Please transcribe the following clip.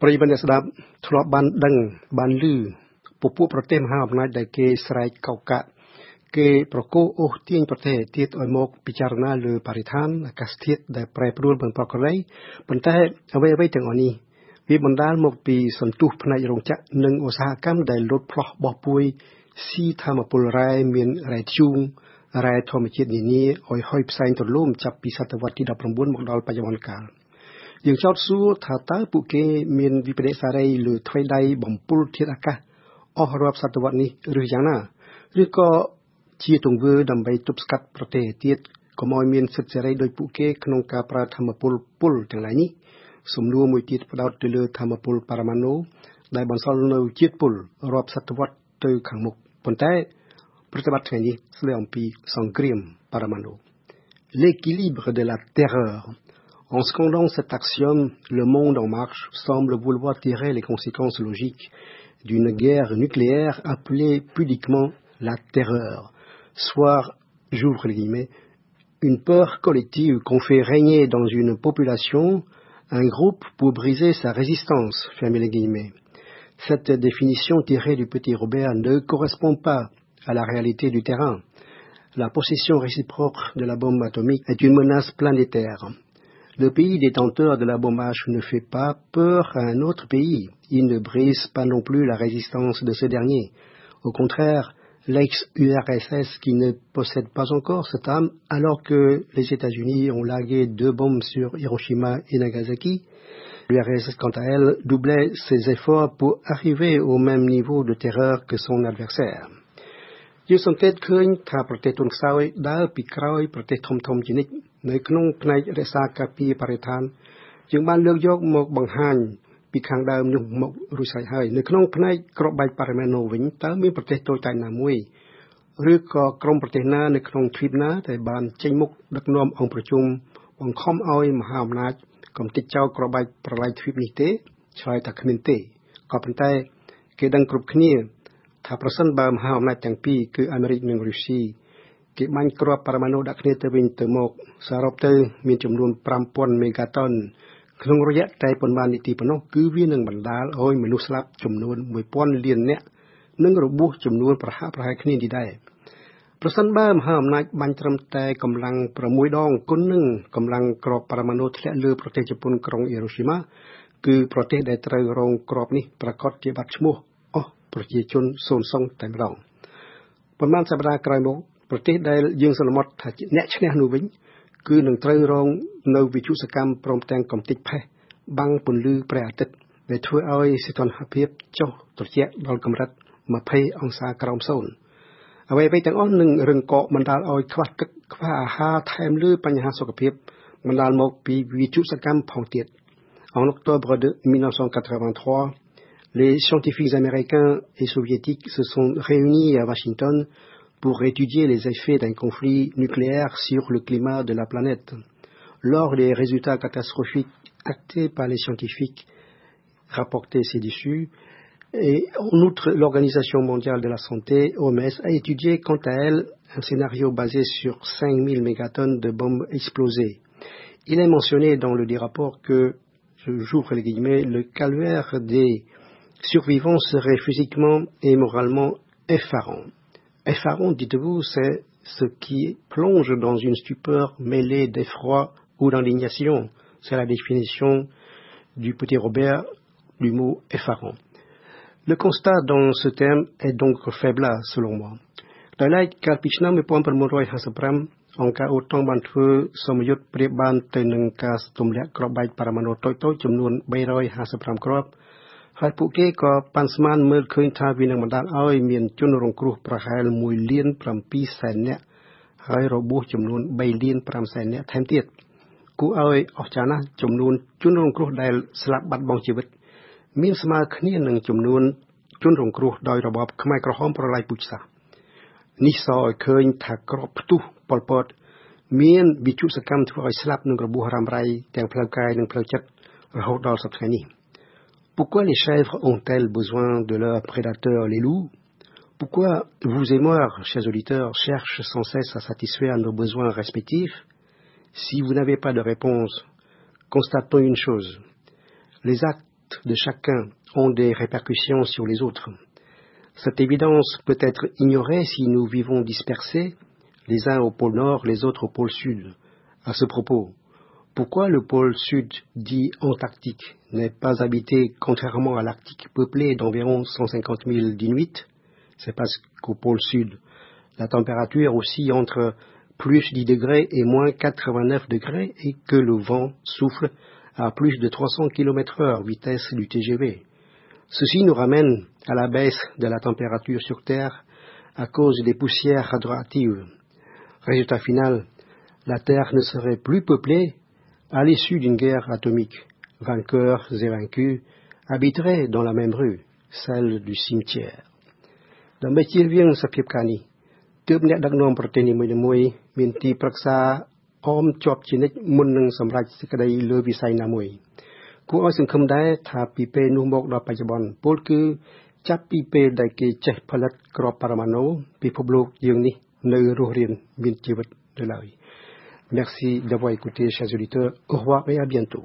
ប្រិយមិត្តអ្នកស្ដាប់ធ្លាប់បានដឹងបានឮពពួកប្រទេសមហាអំណាចដែលគេស្រែកកោកកាក់គេប្រកោអូសទាញប្រទេសទៀតឲ្យមកពិចារណាលើបរិស្ថានអាកាសធាតុដែលប្រែប្រួលមិនប្រក្រតីប៉ុន្តែអ្វីអ្វីទាំងអស់នេះវាបណ្ដាលមកពីសន្ទុះផ្នែករោងចក្រនិងឧស្សាហកម្មដែលលូតផ្លោះបោះពួយស៊ីធម្មពលរ៉ែមានរ៉ែធ្យូងរ៉ែធម្មជាតិនានាឲ្យហុយផ្សែងទលំចាប់ពីសតវត្សទី19មកដល់បច្ចុប្បន្នកាល យើងចោទសួរថាតើពួកគេមានវិបដិសារីលើថ្វីដៃបំពុលធាតុអាកាសអស់រាប់សតវត្សនេះឬយ៉ាងណាឬក៏ជាទង្វើដើម្បីទប់ស្កាត់ប្រទេសទៀតកុំឲ្យមានសិទ្ធិសេរីដោយពួកគេក្នុងការប្រើធម្មពលពុលទាំងឡាយនេះសំណួរមួយទៀតផ្ដោតទៅលើធម្មពលបរមាណូដែលបន្សល់នៅជាតិពុលរាប់សតវត្សទៅខាងមុខប៉ុន្តែ ប្រតិបត្តិថ្ងៃនេះស្ដីអំពីសង្គ្រាមបរមាណូ l'équilibre de la terreur En scandant cet axiome, le monde en marche semble vouloir tirer les conséquences logiques d'une guerre nucléaire appelée pudiquement la terreur, soit, j'ouvre les guillemets, une peur collective qu'on fait régner dans une population, un groupe pour briser sa résistance, fermez les guillemets. Cette définition tirée du petit Robert ne correspond pas à la réalité du terrain. La possession réciproque de la bombe atomique est une menace planétaire. Le pays détenteur de la bombe H ne fait pas peur à un autre pays. Il ne brise pas non plus la résistance de ce dernier. Au contraire, l'ex-URSS qui ne possède pas encore cette arme, alors que les États-Unis ont largué deux bombes sur Hiroshima et Nagasaki, l'URSS, quant à elle, doublait ses efforts pour arriver au même niveau de terreur que son adversaire. យើងសង្កេតឃើញថាប្រទេសទុនខ្សោយដើរពីក្រោយប្រទេសធំធំជានិច្ច នៅក្នុងផ្នែករក្សាការពារបរិស្ថានយើងបានលើកយកមកបង្ហាញពីខាងដើមនោះមករួចស្រេចហើយនៅក្នុងផ្នែកក្របបែកបរិមាណូវិញតើមានប្រទេសតូចតាចណាមួយឬក៏ក្រុមប្រទេសណានៅក្នុងទ្វីបណាដែលបានចេញមុខដឹកនាំអង្គប្រជុំបង្ខំឲ្យមហាអំណាចកំទេចចោលក្របបែកប្រឡាយទ្វីបនេះទេឆ្លើយថាគ្មានទេក៏ប៉ុន្តែគេដឹងគ្រប់គ្នាថាប្រសិនបើមហាអំណាចទាំងពីរគឺអាមេរិកនិងរុស្ស៊ី គេបាញ់គ្រាប់បរមាណូដាក់គ្នាទៅវិញទៅមកសរុបទៅមានចំនួន5000មេហ្គាតុនក្នុងរយៈតែប៉ុន្មាននាទីប៉ុណ្ណោះគឺវានឹងបណ្ដាលឲ្យមនុស្សស្លាប់ចំនួន1000លាននាក់និងរបួសចំនួនប្រហាក់ប្រហែលគ្នានេះដែរប្រសិនបើមហាអំណាចបាញ់ត្រឹមតែកម្លាំង6ដងគុណនឹងកម្លាំងក្របបរមាណូធ្លាក់លើប្រទេសជប៉ុនក្រុងអេរ៉ូស៊ីម៉ាគឺប្រទេសដែលត្រូវរងក្របនេះប្រកាសជាបាត់ឈ្មោះអស់ប្រជាជនសូន្យសងតែម្ដងប៉ុន្មានសប្តាហ៍ក្រោយមក ប្រទេសដែលយើងសន្មត់ថាជាអ្នកឈ្នះនោះវិញគឺនឹងត្រូវរងនៅវិជុសកម្មព្រមទាំងកំទេចផេះបាំងពន្លឺព្រះអាទិត្យដែលធ្វើឲ្យសីតុណ្ហភាពចុះត្រជាក់ដល់កម្រិត20អង្សាក្រោមសូន្យអ្វីៗទាំងអស់នឹងរឹងកកបណ្ដាលឲ្យខ្វះទឹកខ្វះអាហារថែមលើបញ្ហាសុខភាពបណ្ដាលមកពីវិជុសកម្មផងទៀត En octobre de 1983, les scientifiques américains et soviétiques se sont réunis à Washington pour étudier les effets d'un conflit nucléaire sur le climat de la planète. Lors des résultats catastrophiques actés par les scientifiques rapportés ci-dessus, et en outre, l'Organisation mondiale de la santé, OMS, a étudié quant à elle un scénario basé sur 5000 mégatonnes de bombes explosées. Il est mentionné dans le rapport que, j'ouvre les guillemets, le calvaire des survivants serait physiquement et moralement effarant. Effarant, dites-vous, c'est ce qui plonge dans une stupeur mêlée d'effroi ou d'indignation. C'est la définition du petit Robert du mot effarant. Le constat dans ce terme est donc faible selon moi. ដោយឡែកកាលពីឆ្នាំ1955អង្គការអូតង់បានធ្វើសមយុទ្ធប្រៀបបានទៅនឹងការទម្លាក់គ្រាប់បែកបរមាណូតូចៗចំនួន355គ្រាប់ ហើយពួកគេក៏ប៉ាន់ស្មានមើលឃើញថាវានឹងបណ្ដាលឲ្យមានជនរងគ្រោះប្រហែល1លាន7សែននាក់ហើយរបួសចំនួន3លាន5សែននាក់ថែមទៀតគួរឲ្យអស្ចារ្យណាស់ចំនួនជនរងគ្រោះដែលស្លាប់បាត់បង់ជីវិត មានស្មើគ្នានឹងចំនួនជនរងគ្រោះដោយរបបខ្មែរក្រហមប្រឡាយពូជសាសន៍នេះសឲ្យឃើញថាក្របផ្ទុះប៉ុលពត មានវិជុសកម្មធ្វើឲ្យស្លាប់នឹងរបួសរ៉ាំរ៉ៃទាំងផ្លូវកាយនិងផ្លូវចិត្តរហូតដល់សប្តាហ៍នេះ Pourquoi les chèvres ont-elles besoin de leurs prédateurs, les loups? Pourquoi vous et moi, chers auditeurs, cherchent sans cesse à satisfaire nos besoins respectifs? Si vous n'avez pas de réponse, constatons une chose. Les actes actes de chacun ont des répercussions sur les autres. Cette évidence peut être ignorée si nous vivons dispersés, les uns au pôle nord, les autres au pôle sud. À ce propos, pourquoi le pôle sud, dit Antarctique, n'est pas habité contrairement à l'Arctique peuplé d'environ 150 000 d'Inuits C'est parce qu'au pôle sud, la température oscille entre plus 10 degrés et moins 89 degrés et que le vent souffle à plus de 300 km heure vitesse du TGV. Ceci nous ramène à la baisse de la température sur Terre à cause des poussières radioactives. Résultat final, la Terre ne serait plus peuplée à l'issue d'une guerre atomique. Vainqueurs et vaincus habiteraient dans la même rue, celle du cimetière. ដើម្បីជៀសវាងសភាពការនេះទើបអ្នកដឹកនាំប្រទេសនីមួយៗមានទីប្រឹក្សាអមជាប់ជានិច្ចមុននឹងសម្រេចសេចក្តីលើវិស័យណាមួយគួរឲ្យសង្ឃឹមដែរថាពីពេលនោះមកដល់បច្ចុប្បន្នពលគឺចាប់ពីពេលដែលគេចេះផលិតក្របបរមាណូពិភពលោកយើងនេះនៅរស់រានមានជីវិតនៅឡើយ Merci d'avoir écouté, chers auditeurs. Au revoir et à bientôt.